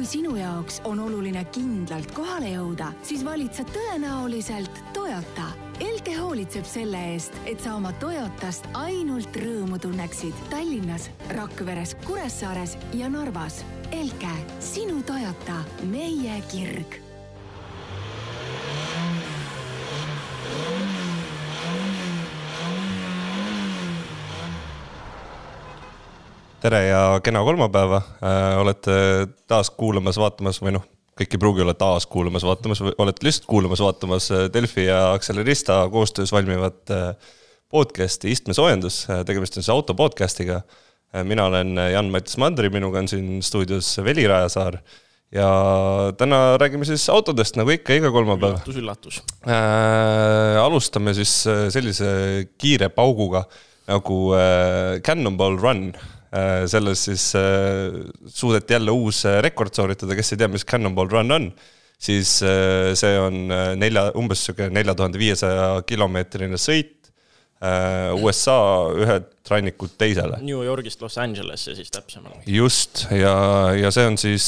kui sinu jaoks on oluline kindlalt kohale jõuda, siis valid sa tõenäoliselt Toyota. Elke hoolitseb selle eest, et sa oma Toyotast ainult rõõmu tunneksid Tallinnas, Rakveres, Kuressaares ja Narvas. Elke, sinu Toyota, meie kirg tere ja kena kolmapäeva äh,, olete taas kuulamas, vaatamas või noh, kõik ei pruugi olla taas kuulamas, vaatamas, olete lihtsalt kuulamas, vaatamas äh, Delfi ja Accelerista koostöös valmivat äh, podcast'i Istmesoojendus, tegemist on siis auto podcast'iga. mina olen Jan-Mattis Mandri, minuga on siin stuudios Veli Rajasaar ja täna räägime siis autodest nagu ikka iga kolmapäev. üllatus, üllatus äh,. alustame siis sellise kiire pauguga nagu äh, Cannonball Run Äh, selles siis äh, suudeti jälle uus äh, rekord sooritada, kes ei tea, mis Cannonball Run on, siis see on nelja, umbes sihuke nelja tuhande viiesaja kilomeetrine sõit USA ühelt rannikult teisele. New Yorgist Los Angelesse siis täpsemalt. just, ja, ja see on siis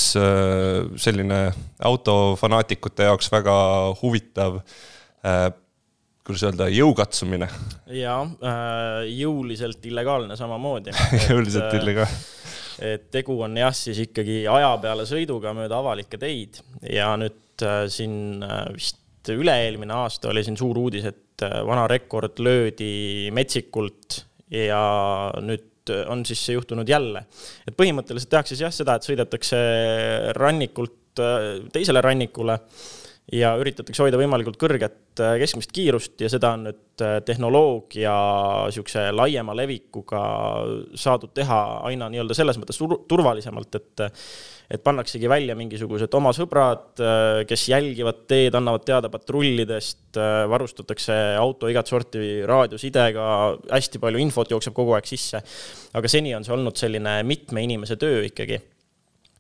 selline autofanaatikute jaoks väga huvitav kuidas öelda, jõukatsumine. jaa, äh, jõuliselt illegaalne samamoodi jõuliselt illegaalne. et tegu on jah, siis ikkagi aja peale sõiduga mööda avalikke teid ja nüüd äh, siin äh, vist üle-eelmine aasta oli siin suur uudis, et vana rekord löödi metsikult ja nüüd on siis see juhtunud jälle. et põhimõtteliselt tehakse siis jah seda, et sõidetakse rannikult teisele rannikule ja üritatakse hoida võimalikult kõrget äh, keskmist kiirust ja seda on nüüd äh, tehnoloogia niisuguse laiema levikuga saadud teha aina nii-öelda selles mõttes turvalisemalt, et et pannaksegi välja mingisugused oma sõbrad, äh, kes jälgivad teed, annavad teada patrullidest, varustatakse auto igat sorti raadiosidega, hästi palju infot jookseb kogu aeg sisse. aga seni on see olnud selline mitme inimese töö ikkagi.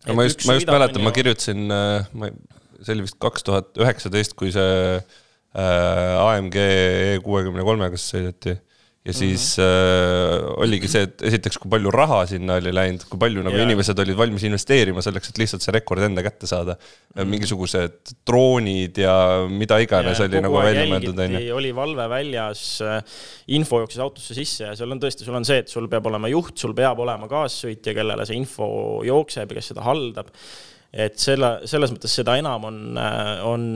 no ma just, ma just mäletan, ma kirjutasin, ma ei see oli vist kaks tuhat üheksateist, kui see äh, AMG E kuuekümne kolmega sõideti ja siis mm -hmm. äh, oligi see, et esiteks, kui palju raha sinna oli läinud, kui palju nagu yeah. inimesed olid valmis investeerima selleks, et lihtsalt see rekord enda kätte saada mm. -hmm. mingisugused droonid ja mida iganes yeah, oli nagu välja mõeldud, on ju. oli valve väljas, äh, info jooksis autosse sisse ja seal on tõesti, sul on see, et sul peab olema juht, sul peab olema kaassõitja, kellele see info jookseb ja kes seda haldab et selle, selles mõttes seda enam on, on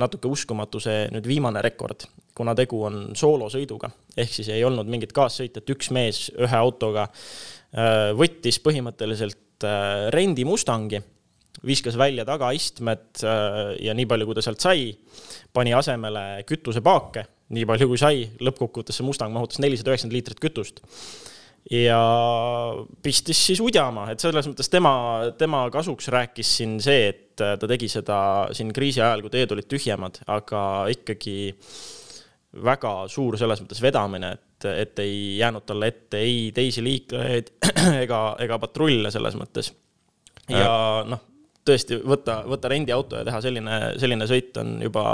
natuke uskumatu see nüüd viimane rekord, kuna tegu on soolosõiduga. ehk siis ei olnud mingit kaassõitjat, üks mees ühe autoga äh, võttis põhimõtteliselt äh, rendi Mustangi, viskas välja tagaistmed äh, ja nii palju, kui ta sealt sai, pani asemele kütusepaake, nii palju kui sai, lõppkokkuvõttes see Mustang mahutas nelisada üheksakümmend liitrit kütust ja pistis siis udjama, et selles mõttes tema, tema kasuks rääkis siin see, et ta tegi seda siin kriisi ajal, kui teed olid tühjemad, aga ikkagi väga suur selles mõttes vedamine, et, et ei jäänud talle ette ei teisi liiklejaid ega, ega patrulle selles mõttes. ja noh, tõesti võtta, võtta rendiauto ja teha selline, selline sõit on juba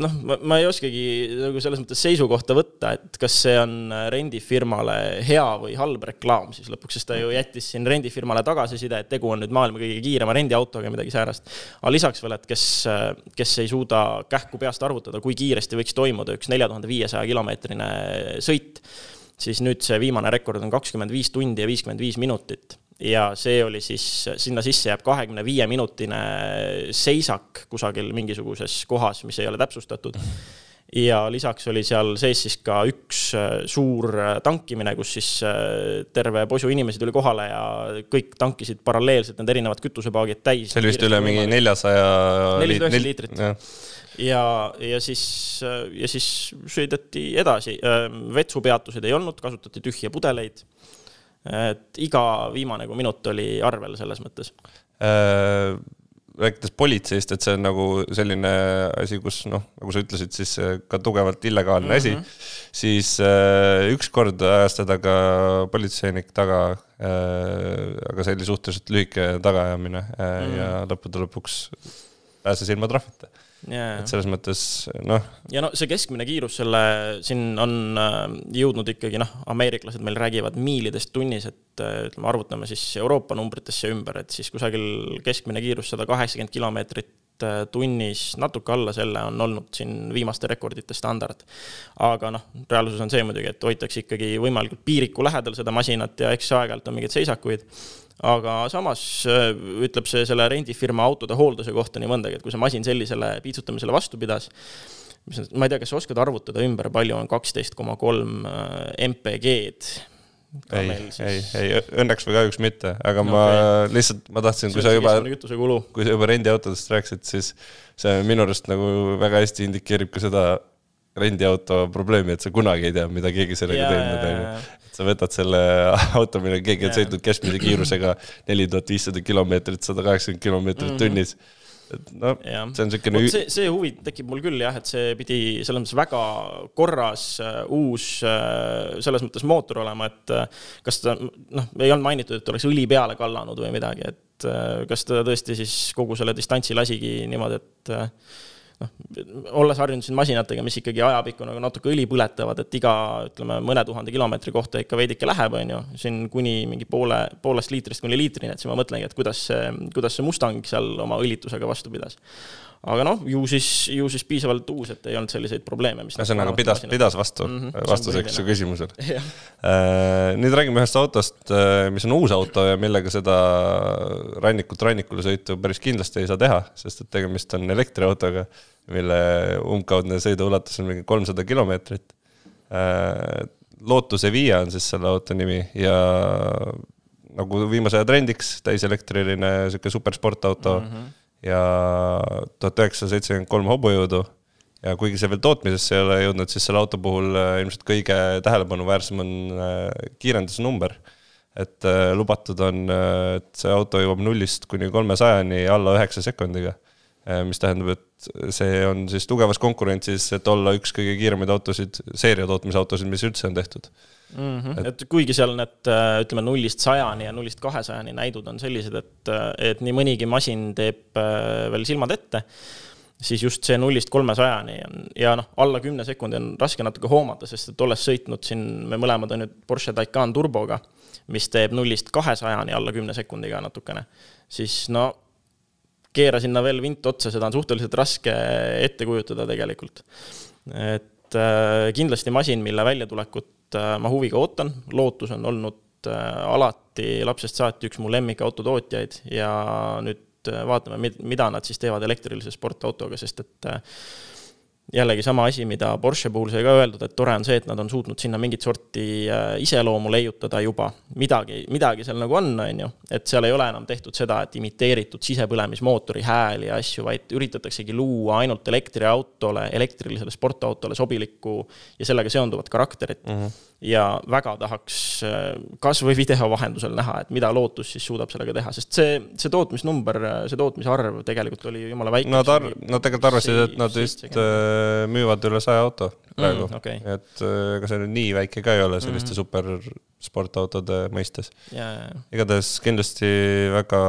noh, ma, ma ei oskagi nagu selles mõttes seisukohta võtta, et kas see on rendifirmale hea või halb reklaam siis lõpuks, sest ta ju jättis siin rendifirmale tagasiside, et tegu on nüüd maailma kõige kiirema rendiautoga ja midagi säärast. aga lisaks veel, et kes, kes ei suuda kähku peast arvutada, kui kiiresti võiks toimuda üks nelja tuhande viiesaja kilomeetrine sõit, siis nüüd see viimane rekord on kakskümmend viis tundi ja viiskümmend viis minutit ja see oli siis, sinna sisse jääb kahekümne viie minutine seisak kusagil mingisuguses kohas, mis ei ole täpsustatud. ja lisaks oli seal sees siis ka üks äh, suur äh, tankimine, kus siis äh, terve posu inimesi tuli kohale ja kõik tankisid paralleelselt need erinevad kütusepaagid täis. see oli vist üle mingi neljasaja. nelisada üheksakümmend liitrit ja, ja siis, ja siis sõideti edasi. vetsupeatuseid ei olnud, kasutati tühje pudeleid et iga viimane kui minut oli arvel selles mõttes äh,. rääkides politseist, et see on nagu selline asi, kus noh, nagu sa ütlesid, siis ka tugevalt illegaalne mm -hmm. asi, siis äh, ükskord ajas teda ka politseinik taga äh,, aga see oli suhteliselt lühike tagaajamine äh, mm -hmm. ja lõppude lõpuks pääses ilma trahvita yeah.. et selles mõttes noh. ja no see keskmine kiirus selle, siin on äh, jõudnud ikkagi noh, ameeriklased meil räägivad miilidest tunnis, et äh, ütleme, arvutame siis Euroopa numbritesse ümber, et siis kusagil keskmine kiirus sada kaheksakümmend kilomeetrit äh, tunnis, natuke alla selle on olnud siin viimaste rekordite standard. aga noh, reaalsus on see muidugi, et hoitakse ikkagi võimalikult piiriku lähedal seda masinat ja eks aeg-ajalt on mingeid seisakuid aga samas äh, ütleb see selle rendifirma autode hoolduse kohta nii mõndagi, et kui see masin sellisele piitsutamisele vastu pidas, mis on, ma ei tea, kas sa oskad arvutada ümber, palju on kaksteist koma kolm äh, MPG-d? ei, ei, ei õnneks või kahjuks mitte, aga no, ma okay. lihtsalt, ma tahtsin, kui sa juba, kui sa juba rendiautodest rääkisid, siis see minu arust nagu väga hästi indikeerib ka seda rendiauto probleemi, et sa kunagi ei tea, mida keegi sellega teinud on. sa võtad selle auto, millega keegi on sõitnud keskmise kiirusega neli tuhat viissada kilomeetrit, sada kaheksakümmend kilomeetrit mm -hmm. tunnis et noh, see on niisugune. see, see huvi tekib mul küll jah, et see pidi selles mõttes väga korras uh, uus uh, selles mõttes mootor olema, et uh, kas ta noh, ei olnud mainitud, et oleks õli peale kallanud või midagi, et kas ta tõesti siis kogu selle distantsi lasigi niimoodi, et noh, olles harjunud siin masinatega, mis ikkagi ajapikku nagu natuke õli põletavad, et iga, ütleme, mõne tuhande kilomeetri kohta ikka veidike läheb, on ju, siin kuni mingi poole, poolest liitrist kuni liitrini, et siis ma mõtlengi, et kuidas see, kuidas see Mustang seal oma õlitusega vastu pidas. Aga noh, ju siis, ju siis piisavalt uus, et ei olnud selliseid probleeme, mis ühesõnaga pidas, pidas vastu mm -hmm, vastuseks su küsimusele äh, nüüd räägime ühest autost, äh, mis on uus auto ja millega seda rannikult rannikule sõitu päris kindlasti ei saa teha, sest et tegemist on elektriautoga, mille umbkaudne sõiduulatus on mingi kolmsada kilomeetrit. Äh, Lotus Evija on siis selle auto nimi ja nagu viimase aja trendiks, täiselektriline sihuke supersportauto mm. -hmm ja tuhat üheksasada seitsekümmend kolm hobujõudu. ja kuigi see veel tootmisesse ei ole jõudnud, siis selle auto puhul äh, ilmselt kõige tähelepanuväärsem on äh, kiirendusnumber. et lubatud on, et see auto jõuab nullist kuni kolmesajani alla üheksa sekundiga. Mis tähendab, et see on siis tugevas konkurentsis, et olla üks kõige kiiremaid autosid, seeriatootmisautosid, mis üldse on tehtud mm. -hmm. et, et kuigi seal need äh, ütleme nullist sajani ja nullist kahesajani näidud on sellised, et, äh, et nii mõnigi masin teeb äh, veel silmad ette, siis just see nullist kolmesajani on ja noh, alla kümne sekundi on raske natuke hoomata, sest et olles sõitnud siin, me mõlemad on nüüd Porsche Taycan turboga, mis teeb nullist kahesajani alla kümne sekundiga natukene, siis no keera sinna veel vint otsa, seda on suhteliselt raske ette kujutada tegelikult. et äh, kindlasti masin, mille väljatulekut Äh, ma huviga ootan, lootus on olnud äh, alati lapsest saati üks mu lemmikautotootjaid ja nüüd vaatame, mida nad siis teevad elektrilise sportautoga, sest et jällegi sama asi, mida Porsche puhul sai ka öeldud, et tore on see, et nad on suutnud sinna mingit sorti äh, iseloomu leiutada juba. midagi, midagi seal nagu on, on ju, et seal ei ole enam tehtud seda, et imiteeritud sisepõlemismootori hääli ja asju, vaid üritataksegi luua ainult elektriautole, elektrilisele sportautole sobilikku ja sellega seonduvat karakterit mm. -hmm ja väga tahaks äh, kasvõi video vahendusel näha, et mida Lotus siis suudab sellega teha, sest see, see tootmisnumber, see tootmisarv tegelikult oli jumala väike. Nad ar-, nad tegelikult arvasid, et nad vist äh, müüvad üle saja auto praegu mm,, okay. et äh, ega see nüüd nii väike ka ei ole selliste mm -hmm. supersportautode mõistes yeah.. igatahes kindlasti väga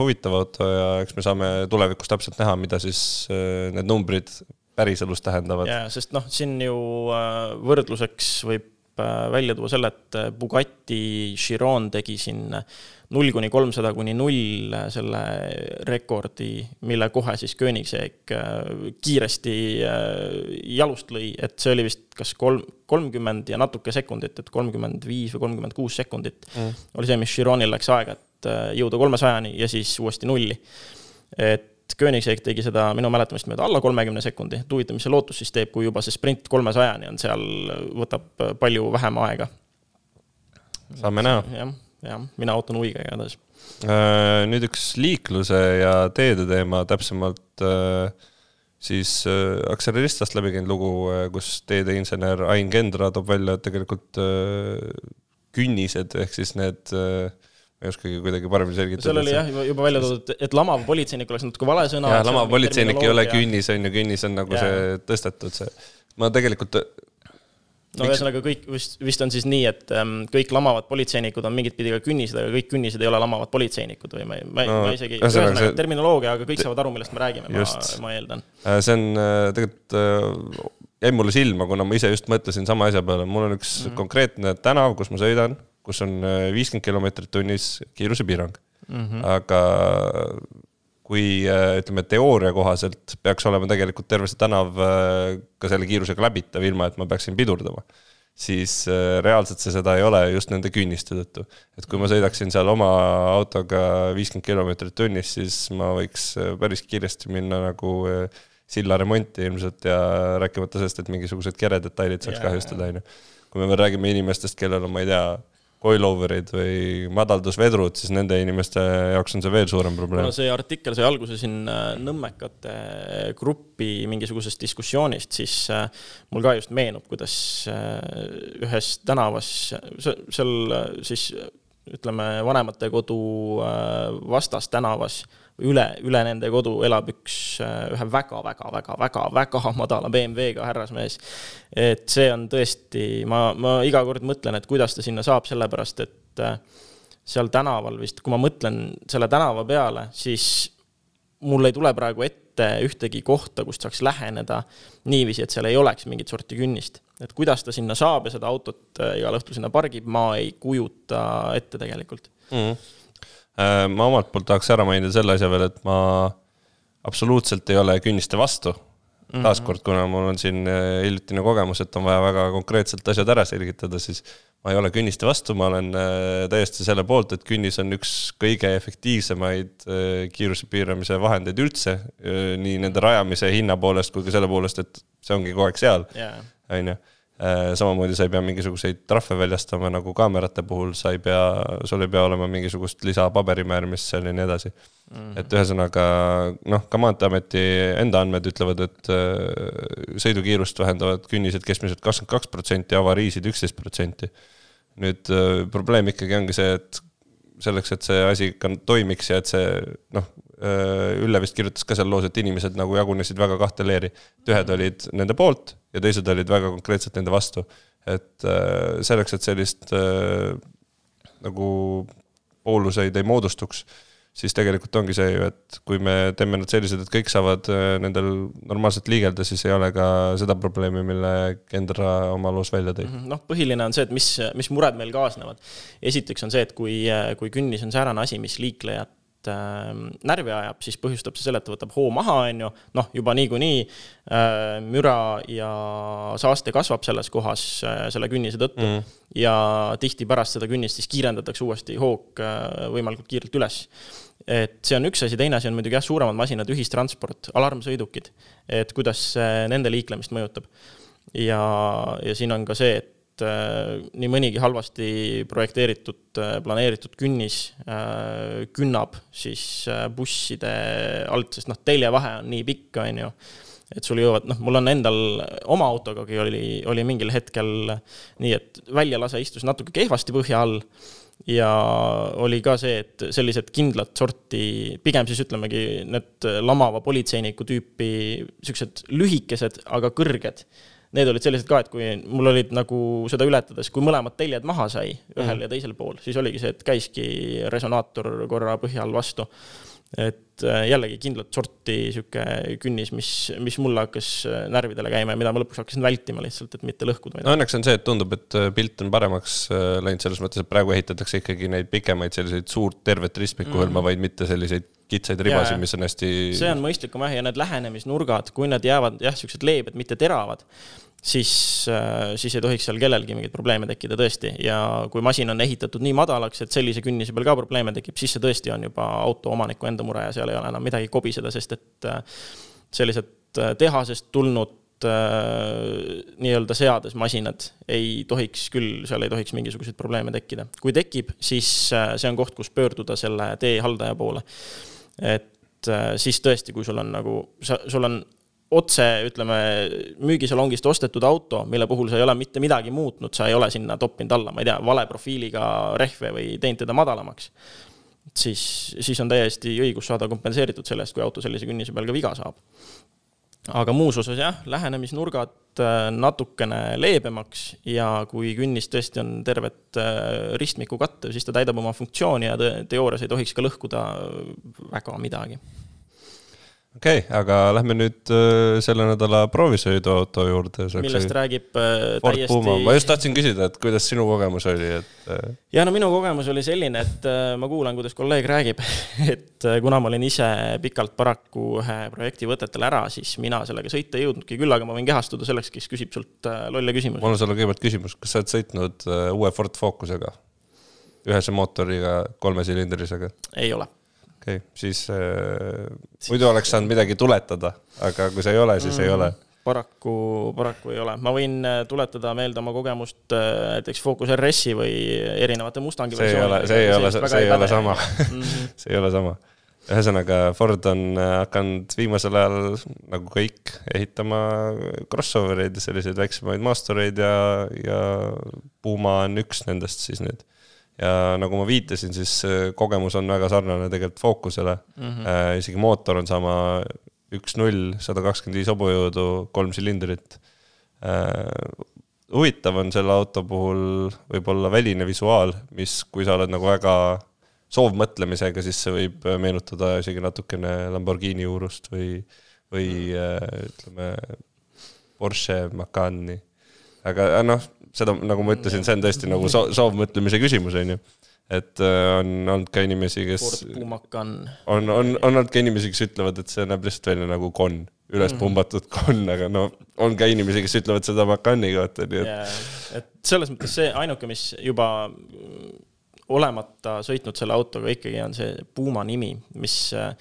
huvitav auto ja eks me saame tulevikus täpselt näha, mida siis need numbrid päriselus tähendavad. jaa, sest noh, siin ju võrdluseks võib Äh, välja tuua selle, et äh, Bugatti Chiron tegi siin null kuni kolmsada kuni null äh, selle rekordi, mille kohe siis Koenigsegg kiiresti jalust lõi, et see oli vist kas kolm, kolmkümmend ja natuke sekundit, et kolmkümmend viis või kolmkümmend kuus sekundit mm. oli see, mis Chironil läks aega, et jõuda kolmesajani ja siis uuesti nulli. et Koenigsegg tegi seda minu mäletamist mööda alla kolmekümne sekundi, et huvitav, mis see Lotus siis teeb, kui juba see sprint kolmesajani on seal, võtab palju vähem aega. saame näha. jah, jah, mina ootan huviga igatahes. Äh, nüüd üks liikluse ja teede teema, täpsemalt äh, siis äh, Acceleristast läbi käinud lugu, kus teedeinsener Ain Kendra toob välja, et tegelikult künnised ehk siis need äh, ma ei oskagi kuidagi paremini selgitada. seal oli jah, juba välja toodud, et lamav politseinik oleks natuke vale sõna. jah, lamav politseinik ei ole künnis, on ju, künnis on nagu ja. see tõstetud, see. ma tegelikult no ühesõnaga kõik vist, vist on siis nii, et ähm, kõik lamavad politseinikud on mingit pidi ka künnised, aga kõik künnised ei ole lamavad politseinikud või ma, ma, no, ma isegi, ühesõnaga see... terminoloogia, aga kõik saavad aru, millest me räägime, ma, ma eeldan. Äh, see on äh, tegelikult äh, jäi mulle silma, kuna ma ise just mõtlesin sama asja peale, mul on üks mm -hmm. konkreetne tänav, kus ma sõidan, kus on viiskümmend kilomeetrit tunnis kiirusepiirang mm. -hmm. aga kui ütleme, teooria kohaselt peaks olema tegelikult terve see tänav ka selle kiirusega läbitav, ilma et ma peaksin pidurdama siis äh, reaalselt see seda ei ole just nende künniste tõttu. et kui ma sõidaksin seal oma autoga viiskümmend kilomeetrit tunnis, siis ma võiks äh, päris kiiresti minna nagu äh, silla remonti ilmselt ja rääkimata sellest, et mingisugused keredetailid saaks kahjustada, on ju. kui me veel räägime inimestest, kellel on, ma ei tea, coilover'id või madaldusvedrud, siis nende inimeste jaoks on see veel suurem probleem. no see artikkel sai alguse siin äh, nõmmekate grupi mingisugusest diskussioonist, siis äh, mul ka just meenub, kuidas äh, ühes tänavas, seal siis ütleme, vanematekodu vastas tänavas üle, üle nende kodu elab üks äh, ühe väga-väga-väga-väga-väga madala BMW-ga härrasmees. et see on tõesti, ma, ma iga kord mõtlen, et kuidas ta sinna saab, sellepärast et äh, seal tänaval vist, kui ma mõtlen selle tänava peale, siis mul ei tule praegu ette ühtegi kohta, kust saaks läheneda niiviisi, et seal ei oleks mingit sorti künnist. et kuidas ta sinna saab ja seda autot äh, igal õhtul sinna pargib, ma ei kujuta ette tegelikult mm. -hmm ma omalt poolt tahaks ära mainida selle asja veel, et ma absoluutselt ei ole künniste vastu. Mm -hmm.. taaskord, kuna mul on siin äh, hiljutine kogemus, et on vaja väga konkreetselt asjad ära selgitada, siis ma ei ole künniste vastu, ma olen äh, täiesti selle poolt, et künnis on üks kõige efektiivsemaid kiiruse piiramise vahendeid üldse. nii nende rajamise hinna poolest kui ka selle poolest, et see ongi kogu aeg seal, on ju Äh, samamoodi sa ei pea mingisuguseid trahve väljastama nagu kaamerate puhul, sa ei pea, sul ei pea olema mingisugust lisapaberimäärimist seal ja nii edasi mm. -hmm. et ühesõnaga noh, ka Maanteeameti enda andmed ütlevad, et äh, sõidukiirust vähendavad künnised keskmiselt kakskümmend kaks protsenti, avariisid üksteist protsenti. nüüd äh, probleem ikkagi ongi see, et selleks, et see asi ka toimiks ja et see noh, Ülle vist kirjutas ka seal loos, et inimesed nagu jagunesid väga kahte leeri. et ühed olid nende poolt ja teised olid väga konkreetselt nende vastu. et äh, selleks, et sellist äh, nagu pooluseid ei moodustuks, siis tegelikult ongi see ju, et kui me teeme nad sellised, et kõik saavad äh, nendel normaalselt liigelda, siis ei ole ka seda probleemi, mille Kendra oma loos välja tõi. Mhm, noh, põhiline on see, et mis, mis mured meil kaasnevad. esiteks on see, et kui, kui künnis on säärane asi, mis liiklejat äh, närvi ajab, siis põhjustab see selle, et ta võtab hoo maha, on ju, noh, juba niikuinii äh, müra ja saaste kasvab selles kohas äh, selle künnise tõttu mm. ja tihti pärast seda künnist siis kiirendatakse uuesti hoog äh, võimalikult kiirelt üles et see on üks asi, teine asi on muidugi jah, suuremad masinad, ühistransport, alarmsõidukid, et kuidas see nende liiklemist mõjutab. ja, ja siin on ka see, et et äh, nii mõnigi halvasti projekteeritud, äh, planeeritud künnis äh, künnab siis busside alt, sest noh, teljevahe on nii pikk, on ju et sul jõuavad, noh, mul on endal oma autogagi oli, oli mingil hetkel nii, et väljalase istus natuke kehvasti põhja all ja oli ka see, et sellised kindlat sorti, pigem siis ütlemegi need lamava politseiniku tüüpi siuksed lühikesed, aga kõrged need olid sellised ka, et kui mul olid nagu seda ületades, kui mõlemad teljed maha sai, ühel mm. ja teisel pool, siis oligi see, et käiski resonaator korra põhjal vastu. Et äh, jällegi kindlat sorti sihuke künnis, mis, mis mulle hakkas äh, närvidele käima ja mida ma lõpuks hakkasin vältima lihtsalt, et mitte lõhkuda. no õnneks on see, et tundub, et äh, pilt on paremaks läinud selles mõttes, et praegu ehitatakse ikkagi neid pikemaid selliseid suurt tervet ristmikku mm. hõlmavaid, mitte selliseid kitsaid ribasid, mis on hästi. see on mõistlikum jah, ja need lähenemisnurgad, kui nad jäävad jah, siuksed leebed, mitte teravad, siis, äh, siis ei tohiks seal kellelgi mingeid probleeme tekkida tõesti ja kui masin on ehitatud nii madalaks, et sellise künnise peal ka probleeme tekib, siis see tõesti on juba auto omaniku enda mure ja seal ei ole enam midagi kobiseda, sest et äh, sellised äh, tehasest tulnud nii-öelda seades masinad ei tohiks küll, seal ei tohiks mingisuguseid probleeme tekkida. kui tekib, siis see on koht, kus pöörduda selle tee haldaja poole et siis tõesti, kui sul on nagu, sa, sul on otse, ütleme, müügisalongist ostetud auto, mille puhul sa ei ole mitte midagi muutnud, sa ei ole sinna toppinud alla, ma ei tea, vale profiiliga rehve või teinud teda madalamaks. siis, siis on täiesti õigus saada kompenseeritud selle eest, kui auto sellise künnise peal ka viga saab. aga muus osas jah, lähenemisnurgad äh, natukene leebemaks ja kui künnis tõesti on tervet äh, ristmikku kattev, siis ta täidab oma funktsiooni ja teoorias ei tohiks ka lõhkuda väga midagi okei okay,, aga lähme nüüd äh, selle nädala proovisõiduauto juurde. millest räägib äh, Ford täiesti. ma just tahtsin küsida, et kuidas sinu kogemus oli, et. Äh, ja no minu kogemus oli selline, et ma kuulan, kuidas kolleeg räägib, et kuna ma olin ise pikalt paraku ühe projekti võtetel ära, siis mina sellega sõita ei jõudnudki, küll aga ma võin kehastuda selleks, kes küsib sult lolle küsimusi. mul on sulle kõigepealt küsimus, kas sa oled sõitnud uue Ford Focusega? ühese mootoriga, kolmesilindrisega? ei ole okei okay,, siis äh, muidu oleks saanud midagi tuletada, aga kui sa ei ole, siis mm, ei ole. paraku, paraku ei ole, ma võin äh, tuletada meelde oma kogemust äh, näiteks Focus RS-i või erinevate Mustangi see ei ole, see ei ole, see ei ole sama mhm. see ei ole sama. ühesõnaga, Ford on äh, hakanud viimasel ajal nagu kõik ehitama crossover eid ja selliseid väiksemaid maastureid ja, ja Puma on üks nendest siis nüüd ja nagu ma viitasin, siis kogemus on väga sarnane tegelikult Focusele mm. -hmm. Äh, isegi mootor on sama, üks-null, sada kakskümmend viis hobujõudu, kolm silindrit äh,. huvitav on selle auto puhul võib-olla väline visuaal, mis, kui sa oled nagu väga soovmõtlemisega, siis see võib meenutada isegi natukene Lamborghini juurust või, või äh, ütleme, Porsche Macani. aga noh seda, nagu ma ütlesin, see on tõesti nagu so soovmõtlemise küsimus, on ju. et äh, on olnud ka inimesi, kes. on, on, on olnud ka inimesi, kes ütlevad, et see näeb lihtsalt välja nagu konn, üles mhm. pumbatud konn, aga no on ka inimesi, kes ütlevad seda Macani kohta, nii et et selles mõttes see ainuke, mis juba olemata sõitnud selle autoga ikkagi on see Puma nimi, mis äh,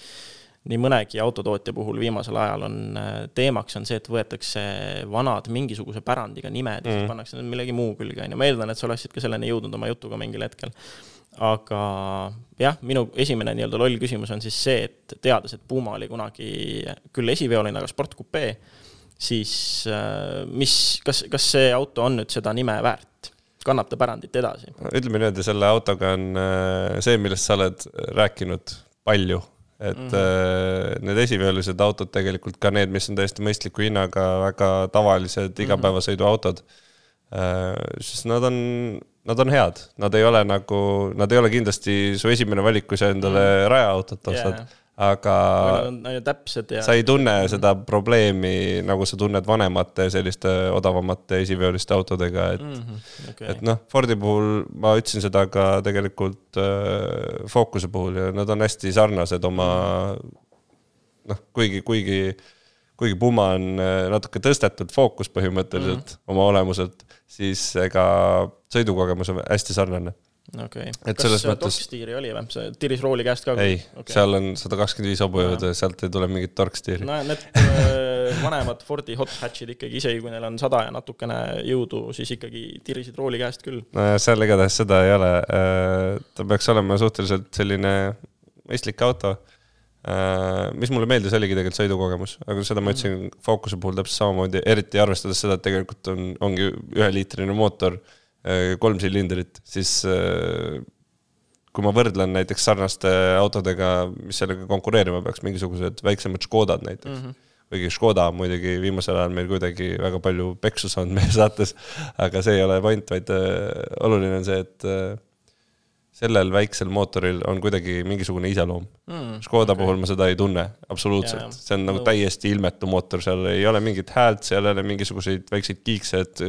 nii mõnegi autotootja puhul viimasel ajal on äh, teemaks, on see, et võetakse vanad mingisuguse pärandiga nimed ja mm. siis pannakse need millegi muu külge, on ju, ma eeldan, et sa oleksid ka selleni jõudnud oma jutuga mingil hetkel. aga jah, minu esimene nii-öelda loll küsimus on siis see, et teades, et Puma oli kunagi küll esiveoline, aga sportkupee, siis äh, mis, kas, kas see auto on nüüd seda nime väärt? kannab ta pärandit edasi? ütleme niimoodi, selle autoga on äh, see, millest sa oled rääkinud palju et mm -hmm. need esiveolised autod tegelikult ka need, mis on täiesti mõistliku hinnaga, väga tavalised mhm. igapäevasõiduautod äh,. siis nad on, nad on head, nad ei ole nagu, nad ei ole kindlasti su esimene valik, kui sa endale mm -hmm. rajaautot ostad yeah aga on ju täpsed ja. sa ei tunne seda probleemi, nagu sa tunned vanemate selliste odavamate esiveoliste autodega, et mm. -hmm. Okay. et noh, Fordi puhul ma ütlesin seda ka tegelikult äh, Focuse puhul ja nad on hästi sarnased oma noh, kuigi, kuigi, kuigi Puma on äh, natuke tõstetud fookus põhimõtteliselt mm -hmm. oma olemuselt, siis ega sõidukogemus on hästi sarnane okei okay., kas mõttes... torkstiiri oli või, see tiris rooli käest ka? ei okay., seal on sada kakskümmend viis hobujõudu ja sealt ei tule mingit torkstiiri. no need äh, vanemad Fordi hot hatch'id ikkagi, isegi kui neil on sada ja natukene jõudu, siis ikkagi tirisid rooli käest küll. nojah, seal igatahes seda ei ole. Äh, ta peaks olema suhteliselt selline mõistlik auto. Äh, mis mulle meeldis, oligi tegelikult sõidukogemus, aga seda ma ütlesin Focuse puhul täpselt samamoodi, eriti arvestades seda, et tegelikult on, ongi üheliitrine mootor kolm silindrit, siis äh, kui ma võrdlen näiteks sarnaste autodega, mis sellega konkureerima peaks, mingisugused väiksemad Škodad näiteks mm. -hmm kuigi Škoda on muidugi viimasel ajal meil kuidagi väga palju peksu saanud meie saates, aga see ei ole point, vaid äh, oluline on see, et äh, sellel väiksel mootoril on kuidagi mingisugune iseloom mm,. Škoda okay. puhul ma seda ei tunne absoluutselt see on nagu täiesti ilmetu mootor, seal ei ole mingit häält, seal ei ole mingisuguseid väikseid kiikse, et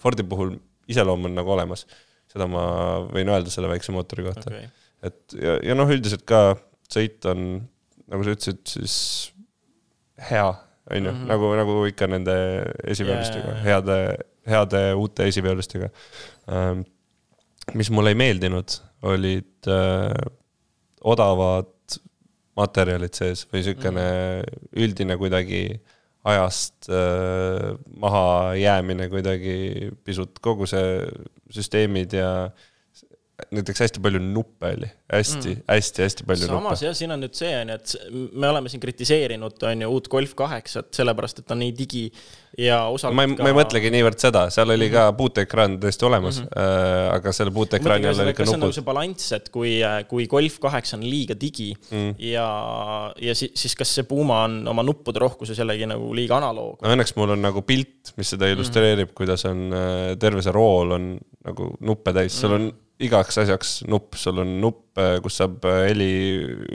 Fordi puhul iseloom on nagu olemas. seda ma võin öelda selle väikse mootori kohta okay.. et ja, ja noh, üldiselt ka sõit on, nagu sa ütlesid, siis hea, on ju, mhm. nagu, nagu ikka nende esiveolistega yeah., heade, heade uute esiveolistega ähm,. mis mulle ei meeldinud, olid äh, odavad materjalid sees või niisugune mm -hmm. üldine kuidagi äh, ajast äh, maha jäämine kuidagi pisut, kogu see süsteemid ja näiteks hästi palju nuppe oli hästi mm., hästi-hästi palju samas nuppe. jah, siin on nüüd see on ju, et me oleme siin kritiseerinud on ju uut Golf kaheksat, sellepärast et ta on nii digi ja osalt ma ei ka..., ma ei mõtlegi niivõrd seda, seal oli ka mhm. puuteekraan täiesti olemas mm, -hmm. aga selle puuteekraani all oli ka nupud. kas on nagu see balanss, et kui, kui Golf kaheksa on liiga digi mm. ja, ja siis, siis kas see Puma on oma nuppude rohkuses jällegi nagu liiga analoog? no õnneks mul on nagu pilt, mis seda illustreerib mm, -hmm. kuidas on äh, terve see rool on nagu nuppe täis, on mm -hmm igaks asjaks nupp, sul on nupp, kus saab heli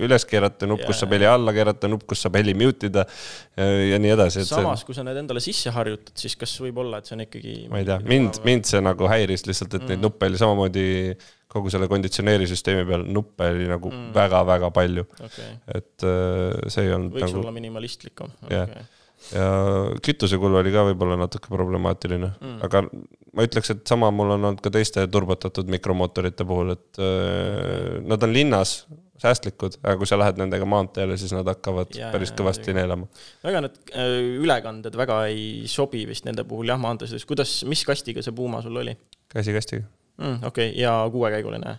üles keerata, nupp, kus saab heli alla keerata, nupp, kus saab heli mute ida ja nii edasi. samas see..., kui sa need endale sisse harjutad, siis kas võib olla, et see on ikkagi. ma ei tea, mind, mind see nagu häiris lihtsalt, et mm. neid nuppe oli samamoodi kogu selle konditsioneerisüsteemi peal nuppe oli nagu väga-väga mm. palju okay.. et äh, see ei olnud võiks nagu. olla minimalistlikum. okay ja kütusekulu oli ka võib-olla natuke problemaatiline mm., aga ma ütleks, et sama mul on olnud ka teiste turbotatud mikromootorite puhul, et äh, nad on linnas säästlikud, aga kui sa lähed nendega maanteele, siis nad hakkavad ja, päris kõvasti neelama. väga need äh, ülekanded väga ei sobi vist nende puhul jah, maantees, kuidas, mis kastiga see Puma sul oli? käsikastiga mm,. okei okay., ja kuuekäiguline?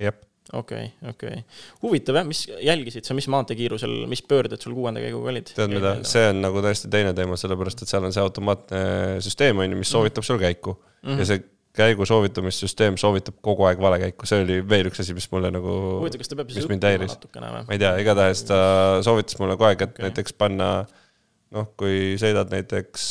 jep okei okay,, okei okay.. huvitav jah, mis jälgisid sa, mis maanteekiirusel, mis pöörded sul kuuenda käiguga olid? tead mida, see on nagu täiesti teine teema, sellepärast et seal on see automaatne süsteem on ju, mis mhm. soovitab sul käiku mm -hmm. ja see käigu soovitamissüsteem soovitab kogu aeg vale käiku, see oli veel üks asi, mis mulle nagu. huvitav, kas ta peab siis õppima natukene või? ma ei tea, igatahes ta soovitas mulle kogu aeg, et okay. näiteks panna noh, kui sõidad näiteks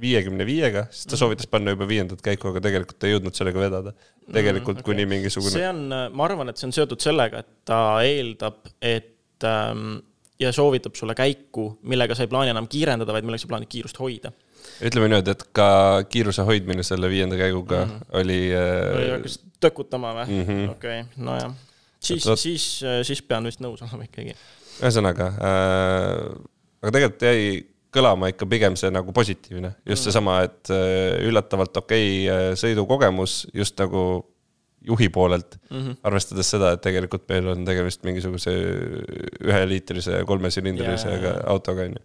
viiekümne viiega, siis ta mhm. soovitas panna juba viiendat käiku, aga tegelikult ei jõudnud sellega vedada. tegelikult mm, okay. kuni mingisugune. see on, ma arvan, et see on seotud sellega, et ta eeldab, et ähm, ja soovitab sulle käiku, millega sa ei plaani enam kiirendada, vaid millega sa plaanid kiirust hoida. ütleme niimoodi, et ka kiiruse hoidmine selle viienda käiguga mm -hmm. oli äh.... hakkas tõkutama või mm -hmm.? okei okay,, nojah. siis, siis, siis pean vist nõus olema ikkagi. ühesõnaga äh,, aga tegelikult jäi kõlama ikka pigem see nagu positiivne, just mm. seesama, et äh, üllatavalt okei okay, äh, sõidukogemus just nagu juhi poolelt mm, -hmm. arvestades seda, et tegelikult meil on tegemist mingisuguse üheliitrise kolmesilindrilisega yeah. autoga, on ju.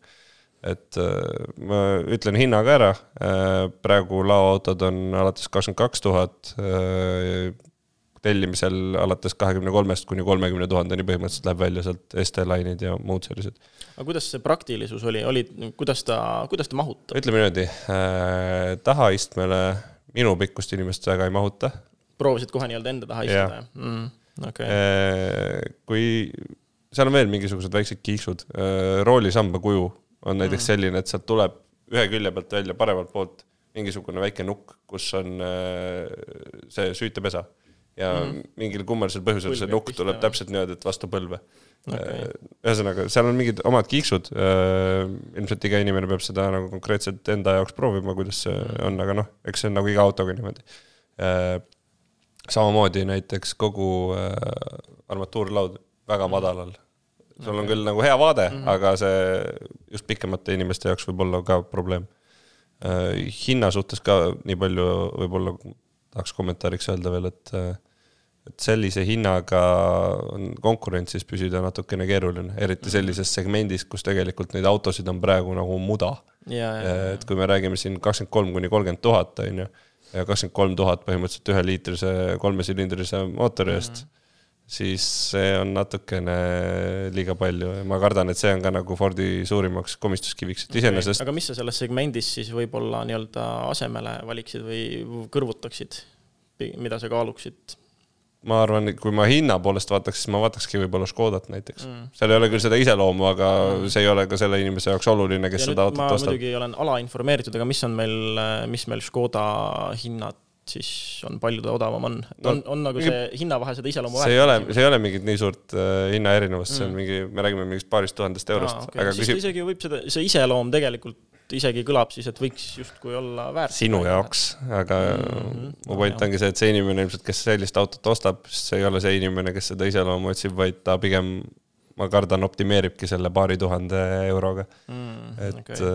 et äh, ma ütlen hinna ka ära, praegu laoautod on alates kakskümmend kaks tuhat, tellimisel alates kahekümne kolmest kuni kolmekümne tuhandeni põhimõtteliselt läheb välja sealt ST-Line'id ja muud sellised aga kuidas see praktilisus oli, oli, kuidas ta, kuidas ta mahutab? ütleme niimoodi äh,, tahaistmele minu pikkust inimest väga ei mahuta. proovisid kohe nii-öelda enda taha istuda, jah mm,? Okay. Äh, kui, seal on veel mingisugused väiksed kiiksud äh,, roolisamba kuju on näiteks mm. selline, et sealt tuleb ühe külje pealt välja paremalt poolt mingisugune väike nukk, kus on äh, see süütepesa ja mm -hmm. mingil kummalisel põhjusel Põlve see nukk tuleb täpselt niimoodi, et vastu põlve okay.. Äh, ühesõnaga, seal on mingid omad kiiksud. Äh, ilmselt iga inimene peab seda nagu konkreetselt enda jaoks proovima, kuidas see -hmm. on, aga noh, eks see on nagu iga autoga niimoodi. Äh, samamoodi näiteks kogu armatuurlaud väga mhm. madalal. sul okay. on küll nagu hea vaade mm, -hmm. aga see just pikemate inimeste jaoks võib olla ka probleem. hinna suhtes ka nii palju võib-olla tahaks kommentaariks öelda veel, et et sellise hinnaga on konkurentsis püsida natukene keeruline, eriti sellises segmendis, kus tegelikult neid autosid on praegu nagu muda. et kui me räägime siin kakskümmend kolm kuni kolmkümmend tuhat, on ju, ja kakskümmend kolm tuhat põhimõtteliselt üheliitrise kolmesilindrise mootori eest mm, -hmm. siis see on natukene liiga palju ja ma kardan, et see on ka nagu Fordi suurimaks komistuskiviks, et iseenesest okay.. aga mis sa selles segmendis siis võib-olla nii-öelda asemele valiksid või kõrvutaksid, mida sa kaaluksid? Ma arvan, kui ma hinna poolest vaataks, siis ma vaatakski võib-olla Škodat näiteks. Mm.. seal ei ole küll seda iseloomu, aga see ei ole ka selle inimese jaoks oluline, kes ja seda autot ostab. ma muidugi olen alainformeeritud, aga mis on meil, mis meil Škoda hinnad siis on, palju ta odavam on no,? on, on nagu see hinnavahe seda iseloomu see ei ole, see ei ole mingit nii suurt äh, hinnaerinevust mm., see on mm. mingi, me räägime mingist paarist tuhandest eurost ah,. Okay. aga siis küsib... isegi võib seda, see iseloom tegelikult isegi kõlab siis, et võiks justkui olla väärt. sinu jaoks, aga mm -hmm. mu point ongi see, et see inimene ilmselt, kes sellist autot ostab, see ei ole see inimene, kes seda iseloomu otsib, vaid ta pigem ma kardan, optimeeribki selle paari tuhande euroga mm,. et okay.,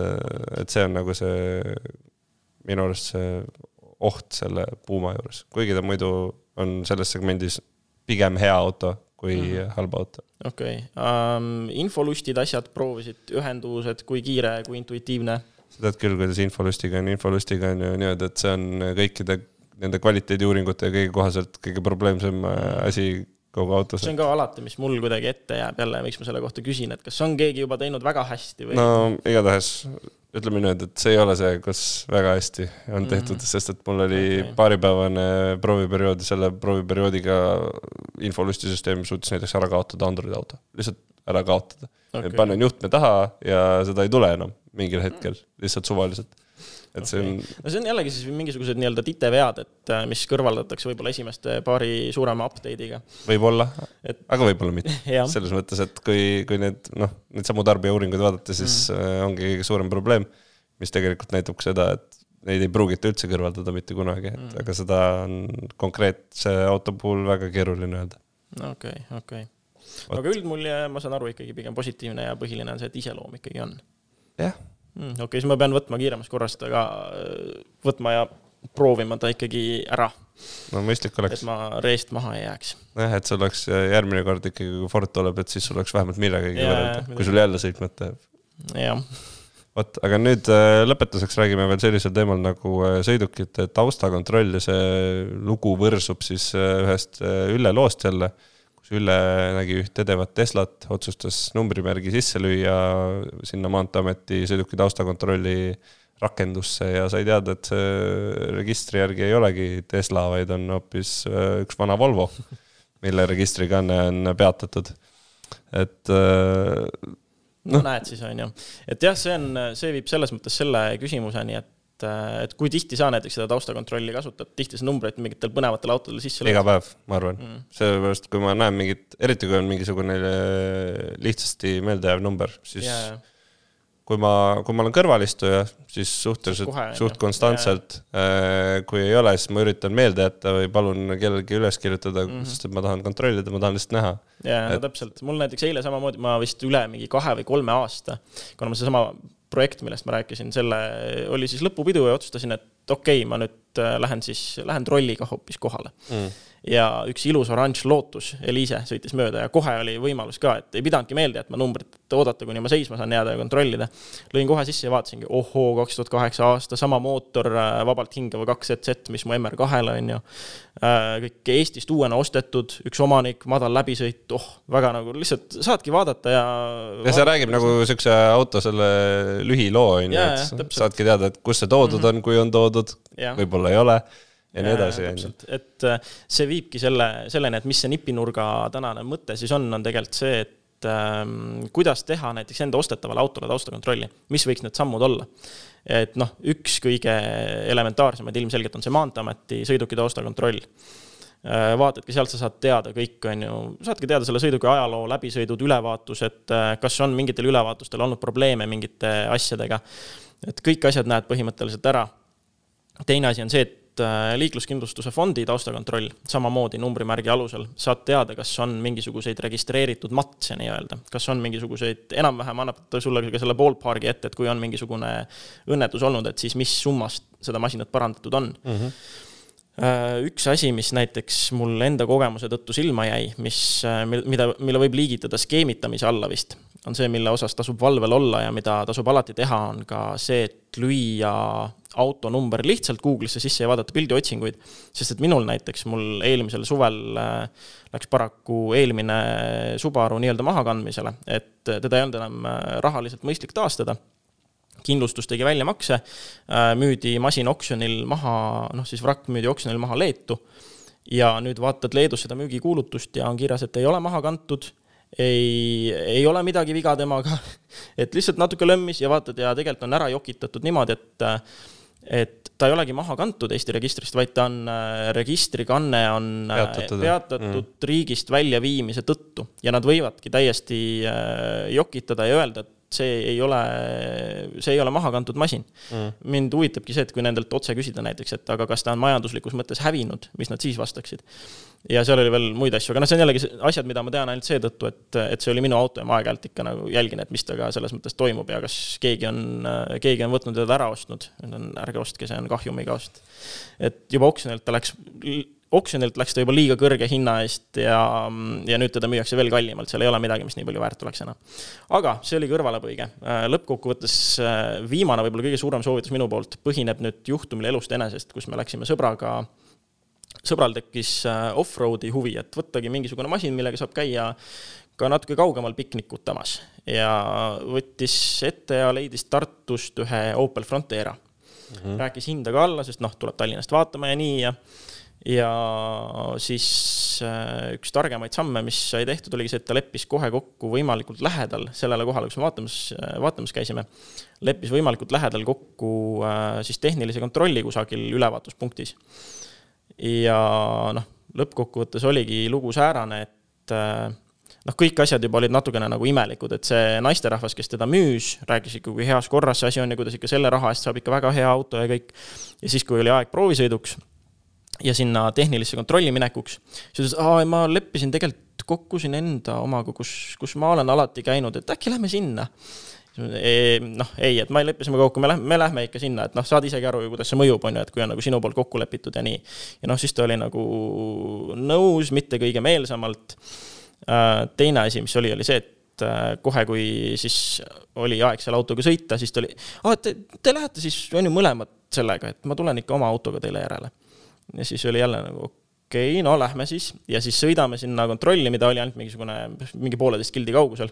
et see on nagu see minu arust see oht selle Puma juures, kuigi ta muidu on selles segmendis pigem hea auto kui mm halb auto. okei okay. um,, infolustid, asjad, proovisid, ühendused, kui kiire, kui intuitiivne? sa tead küll, kuidas infolustiga on, infolustiga on ju niimoodi, et see on kõikide nende kvaliteediuuringute kõige kohaselt kõige probleemsem äh, asi kogu autos. see on ka alati, mis mul kuidagi ette jääb jälle, miks ma selle kohta küsin, et kas on keegi juba teinud väga hästi või? no igatahes ütleme niimoodi, et see ei ole see, kus väga hästi on mhm. tehtud mm, -hmm. sest et mul oli okay. paaripäevane prooviperiood ja selle prooviperioodiga infolustisüsteem suutis näiteks ära kaotada Androidi auto, lihtsalt ära kaotada okay.. panen juhtme taha ja seda ei tule enam mingil hetkel, lihtsalt suvaliselt et okay. see on. no see on jällegi siis mingisugused nii-öelda titevead, et äh, mis kõrvaldatakse võib-olla esimeste paari suurema update'iga. võib-olla et..., aga võib-olla mitte selles mõttes, et kui, kui need noh, neid samu tarbijauuringuid vaadata, siis mm -hmm. ongi kõige suurem probleem, mis tegelikult näitab ka seda, et neid ei pruugita üldse kõrvaldada mitte kunagi, et mm -hmm. aga seda on konkreetse auto puhul väga keeruline öelda. okei okay,, okei okay. aga üldmulje, ma saan aru, ikkagi pigem positiivne ja põhiline on see, et iseloom ikkagi on. jah mm,. okei okay,, siis ma pean võtma kiiremas korras ta ka, äh, võtma ja proovima ta ikkagi ära. no mõistlik oleks. et ma reest maha ei jääks. jah, et sul oleks järgmine kord ikkagi, kui Ford tuleb, et siis sul oleks vähemalt millegagi võrrelda, kui sul jälle sõitmata jääb. jah vot, aga nüüd äh, lõpetuseks räägime veel sellisel teemal nagu äh, sõidukite taustakontroll ja see lugu võrsub siis ühest Ülle loost jälle kus Ülle nägi üht edevat Teslat, otsustas numbrimärgi sisse lüüa sinna Maanteeameti sõiduki taustakontrolli rakendusse ja sai teada, et see registri järgi ei olegi Tesla, vaid on hoopis äh, üks vana Volvo, mille registrikanne on peatatud. et äh, noh no, näed siis on ju, et jah, see on, see viib selles mõttes selle küsimuseni, et et, et kui tihti sa näiteks seda taustakontrolli kasutad, tihti sa numbreid mingitel põnevatel autodel sisse lööd? iga päev, ma arvan mm.. sellepärast, kui ma näen mingit, eriti kui on mingisugune lihtsasti meeldejääv number, siis yeah. kui ma, kui ma olen kõrvalistuja, siis suhteliselt, suht konstantselt yeah.. kui ei ole, siis ma üritan meelde jätta või palun kellelgi üles kirjutada mm, -hmm. sest et ma tahan kontrollida, ma tahan lihtsalt näha. jaa, no täpselt, mul näiteks eile samamoodi, ma vist üle mingi kahe või kolme aasta, kuna ma sedasama projekt, millest ma rääkisin, selle oli siis lõpupidu ja otsustasin, et okei okay,, ma nüüd äh, lähen siis, lähen trolliga hoopis kohale mm ja üks ilus oranž Lotus Eliise sõitis mööda ja kohe oli võimalus ka, et ei pidanudki meelde jätma numbrit, et oodata, kuni ma seisma saan jääda ja kontrollida. lõin kohe sisse ja vaatasingi, ohoo, kaks tuhat kaheksa aasta, sama mootor, äh, vabalt hingav kaks ZZ, mis mu MR2-l on ju. Äh, kõik Eestist uuena ostetud, üks omanik, madal läbisõit, oh, väga nagu lihtsalt saadki vaadata ja. ja see räägib nagu siukse auto selle lühiloo on ju, et saadki teada, et kus see toodud mm -hmm. on, kui on toodud, võib-olla ei ole ja nii edasi, on ju. et äh, see viibki selle, selleni, et mis see nipinurga tänane mõte siis on, on tegelikult see, et ähm, kuidas teha näiteks enda ostetavale autole taustakontrolli, mis võiks need sammud olla. et noh, üks kõige elementaarsemaid ilmselgelt on see Maanteeameti sõiduki taustakontroll äh, vaatadki, sealt sa saad teada kõik, on ju, saadki teada selle sõiduki ajaloo, läbisõidud, ülevaatused, äh, kas on mingitel ülevaatustel olnud probleeme mingite asjadega. et kõik asjad näed põhimõtteliselt ära. Teine asi on see, et Äh, liikluskindlustuse fondi taustakontroll samamoodi numbrimärgi alusel, saad teada, kas on mingisuguseid registreeritud matse nii-öelda, kas on mingisuguseid, enam-vähem annab ta sulle ka selle ballpark'i ette, et kui on mingisugune õnnetus olnud, et siis mis summast seda masinat parandatud on mm. -hmm üks asi, mis näiteks mul enda kogemuse tõttu silma jäi, mis, äh, mida, mille võib liigitada skeemitamise alla vist, on see, mille osas tasub valvel olla ja mida tasub alati teha, on ka see, et lüüa autonumber lihtsalt Google'isse sisse ja vaadata pildiotsinguid. sest et minul näiteks, mul eelmisel suvel äh, läks paraku eelmine Subaru nii-öelda mahakandmisele, et teda ei olnud enam äh, rahaliselt mõistlik taastada kindlustus tegi väljamakse, äh, müüdi masin oksjonil maha, noh siis vrakk müüdi oksjonil maha Leetu. ja nüüd vaatad Leedus seda müügikuulutust ja on kirjas, et ei ole maha kantud ei, ei ole midagi viga temaga. et lihtsalt natuke lömmis ja vaatad ja tegelikult on ära jokitatud niimoodi, et et ta ei olegi maha kantud Eesti registrist, vaid ta on, registrikanne on peatatud, peatatud mm. riigist väljaviimise tõttu ja nad võivadki täiesti äh, jokitada ja öelda, et see ei ole, see ei ole maha kantud masin mm.. mind huvitabki see, et kui nendelt otse küsida näiteks, et aga kas ta on majanduslikus mõttes hävinud, mis nad siis vastaksid. ja seal oli veel muid asju, aga noh, see on jällegi asjad, mida ma tean ainult seetõttu, et, et see oli minu auto ja ma aeg-ajalt ikka nagu jälgin, et mis temaga selles mõttes toimub ja kas keegi on, keegi on võtnud teda ära ostnud. ärge ostke, see on kahjumiga ost. et juba oksjonilt ta läks oksjonilt läks ta juba liiga kõrge hinna eest ja, ja nüüd teda müüakse veel kallimalt, seal ei ole midagi, mis nii palju väärt oleks enam. aga see oli kõrvalepõige. Äh, lõppkokkuvõttes äh, viimane, võib-olla kõige suurem soovitus minu poolt põhineb nüüd juhtumil elust enesest, kus me läksime sõbraga sõbral tekkis äh, off-road'i huvi, et võttagi mingisugune masin, millega saab käia ka natuke kaugemal piknikutamas ja võttis ette ja leidis Tartust ühe Opel Frontera mm. -hmm. rääkis hinda ka alla, sest noh, tuleb Tallinnast vaatama ja nii ja ja siis äh, üks targemaid samme, mis sai tehtud, oligi see, et ta leppis kohe kokku võimalikult lähedal sellele kohale, kus me vaatamas, vaatamas käisime. leppis võimalikult lähedal kokku siis tehnilise kontrolli kusagil ülevaatuspunktis ja noh, lõppkokkuvõttes oligi lugu säärane, et äh, noh, kõik asjad juba olid natukene nagu imelikud, et see naisterahvas, kes teda müüs, rääkis ikka, kui heas korras see asi on ja kuidas ikka selle raha eest saab ikka väga hea auto ja kõik. ja siis, kui oli aeg proovisõiduks ja sinna tehnilisse kontrolli minekuks, siis ütles, aa, ma leppisin tegelikult kokku siin enda omaga, kus, kus ma olen alati käinud, et äkki lähme sinna noh, ei, et ma leppisime kokku, me lähme, me lähme ikka sinna, et noh, saad isegi aru ju, kuidas see mõjub, on ju, et kui on nagu sinu poolt kokku lepitud ja nii. ja noh, siis ta oli nagu nõus, mitte kõige meelsamalt. Äh, teine asi, mis oli, oli see, et äh, kohe, kui siis oli aeg selle autoga sõita, siis ta oli, aa, te, te lähete siis, on ju, mõlemad sellega, et ma tulen ikka oma autoga teile järele. Ja siis oli jälle nagu okei okay,, no lähme siis ja siis sõidame sinna kontrolli, mida oli ainult mingisugune, mingi pooleteist kildi kaugusel.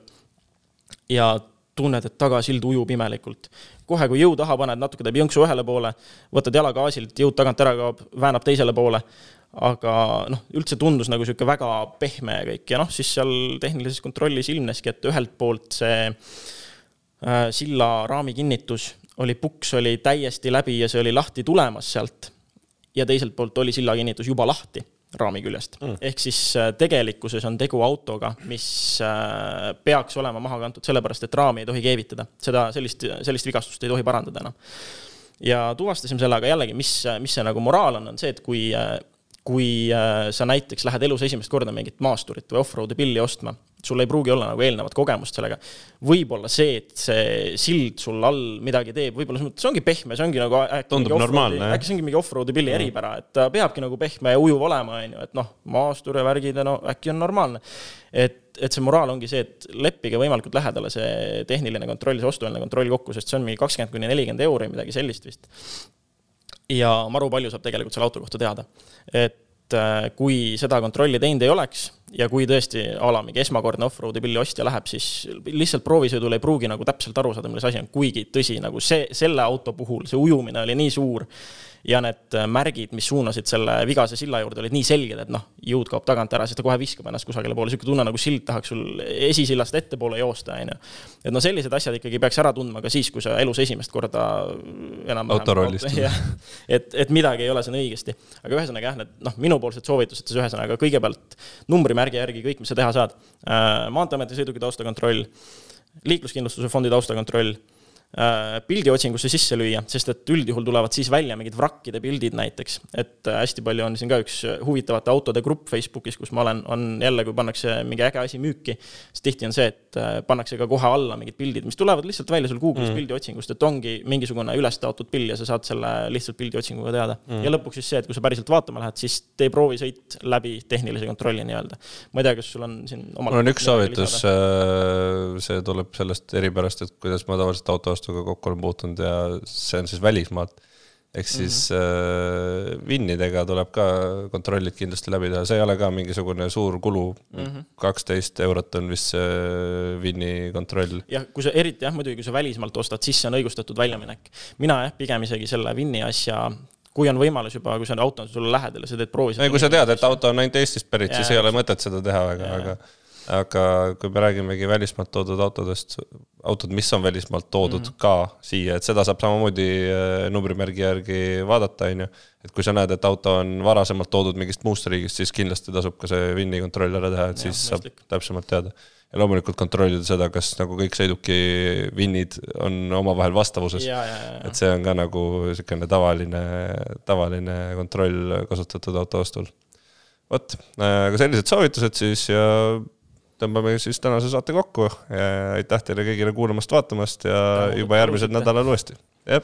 ja tunned, et tagasild ujub imelikult. kohe, kui jõu taha paned, natuke teeb jõnksu ühele poole, võtad jala gaasilt, jõud tagant ära kaob, väänab teisele poole, aga noh, üldse tundus nagu niisugune väga pehme ja kõik ja noh, siis seal tehnilises kontrollis ilmneski, et ühelt poolt see äh, silla raami kinnitus oli, puks oli täiesti läbi ja see oli lahti tulemas sealt. Ja teiselt poolt oli silla kinnitus juba lahti raami küljest mm.. ehk siis äh, tegelikkuses on tegu autoga, mis äh, peaks olema maha kantud sellepärast, et raami ei tohi keevitada. seda, sellist, sellist vigastust ei tohi parandada enam. ja tuvastasime selle, aga jällegi, mis, mis see nagu moraal on, on see, et kui, äh, kui sa näiteks lähed elus esimest korda mingit maasturit või off-road'i pilli ostma sul ei pruugi olla nagu eelnevat kogemust sellega. võib-olla see, et see sild sul all midagi teeb, võib-olla selles mõttes ongi pehme, see ongi nagu tundub normaalne, äkki see ongi mingi off-road'i pilli eripära, et ta peabki nagu pehme ja ujuv olema, on ju, et noh, maastur ja värgid ja no äkki on normaalne. et, et see moraal ongi see, et leppige võimalikult lähedale see tehniline kontroll, see ostueelne kontroll kokku, sest see on mingi kakskümmend kuni nelikümmend euri, midagi sellist vist. Ja maru palju saab tegelikult selle auto kohta teada. et äh, kui seda kontrolli teinud ei oleks ja kui tõesti a la mingi esmakordne off-road'i pilli ostja läheb, siis lihtsalt proovisõidul ei pruugi nagu täpselt aru saada, milles asi on, kuigi tõsi, nagu see, selle auto puhul see ujumine oli nii suur ja need märgid, mis suunasid selle vigase silla juurde, olid nii selged, et noh, jõud kaob tagant ära, siis ta kohe viskab ennast kusagile poole, niisugune tunne nagu sild tahaks sul esisillast ettepoole joosta, on ju. et no sellised asjad ikkagi peaks ära tundma ka siis, kui sa elus esimest korda enam autorollist. et, et midagi ei ole siin õigesti. aga ühesõnaga jah, need noh, minupoolsed soovitused siis ühesõnaga kõigepealt numbrimärgi järgi kõik, mis sa teha saad. Äh, maanteeameti sõiduki taustakontroll, liikluskindlustuse fondi taustakontroll Äh, pildiotsingusse sisse lüüa, sest et üldjuhul tulevad siis välja mingid vrakkide pildid näiteks. et äh, hästi palju on siin ka üks huvitavate autode grupp Facebookis, kus ma olen, on jälle, kui pannakse mingi äge asi müüki, siis tihti on see, et äh, pannakse ka kohe alla mingid pildid, mis tulevad lihtsalt välja sul Google'is mm. pildiotsingust, et ongi mingisugune üles taotud pill ja sa saad selle lihtsalt pildiotsinguga teada mm.. ja lõpuks siis see, et kui sa päriselt vaatama lähed, siis tee proovisõit läbi tehnilise kontrolli nii-öelda. ma ei tea, kas sul on siin mul on üks soovitus, see tuleb sellest eripärast, et kuidas ma tavaliselt auto vastuga kokku olen puutunud ja see on siis välismaalt. ehk siis mm -hmm. äh, vinnidega tuleb ka kontrollid kindlasti läbi teha, see ei ole ka mingisugune suur kulu -hmm.. kaksteist eurot on vist see vinni kontroll. jah, kui sa eriti jah, muidugi kui sa välismaalt ostad, siis see on õigustatud väljaminek. mina jah, pigem isegi selle vinni asja kui on võimalus juba, kui see auto on sulle lähedal ja sa teed proovi. ei, kui sa tead, et auto on ainult Eestist pärit, siis ei ole mõtet seda teha väga, aga aga kui me räägimegi välismaalt toodud autodest, autod, mis on välismaalt toodud mm -hmm. ka siia, et seda saab samamoodi äh, numbrimärgi järgi vaadata, on ju. et kui sa näed, et auto on varasemalt toodud mingist muust riigist, siis kindlasti tasub ka see VIN-i kontroll ära teha, et ja, siis saab täpsemalt teada. ja loomulikult kontrollida seda, kas nagu kõik sõiduki VIN-id on omavahel vastavuses. et see on ka nagu niisugune tavaline, tavaline kontroll kasutatud auto ostul vot, äh, aga sellised soovitused siis ja tõmbame siis tänase saate kokku. aitäh teile kõigile kuulamast-vaatamast ja juba järgmisel nädalal uuesti. jah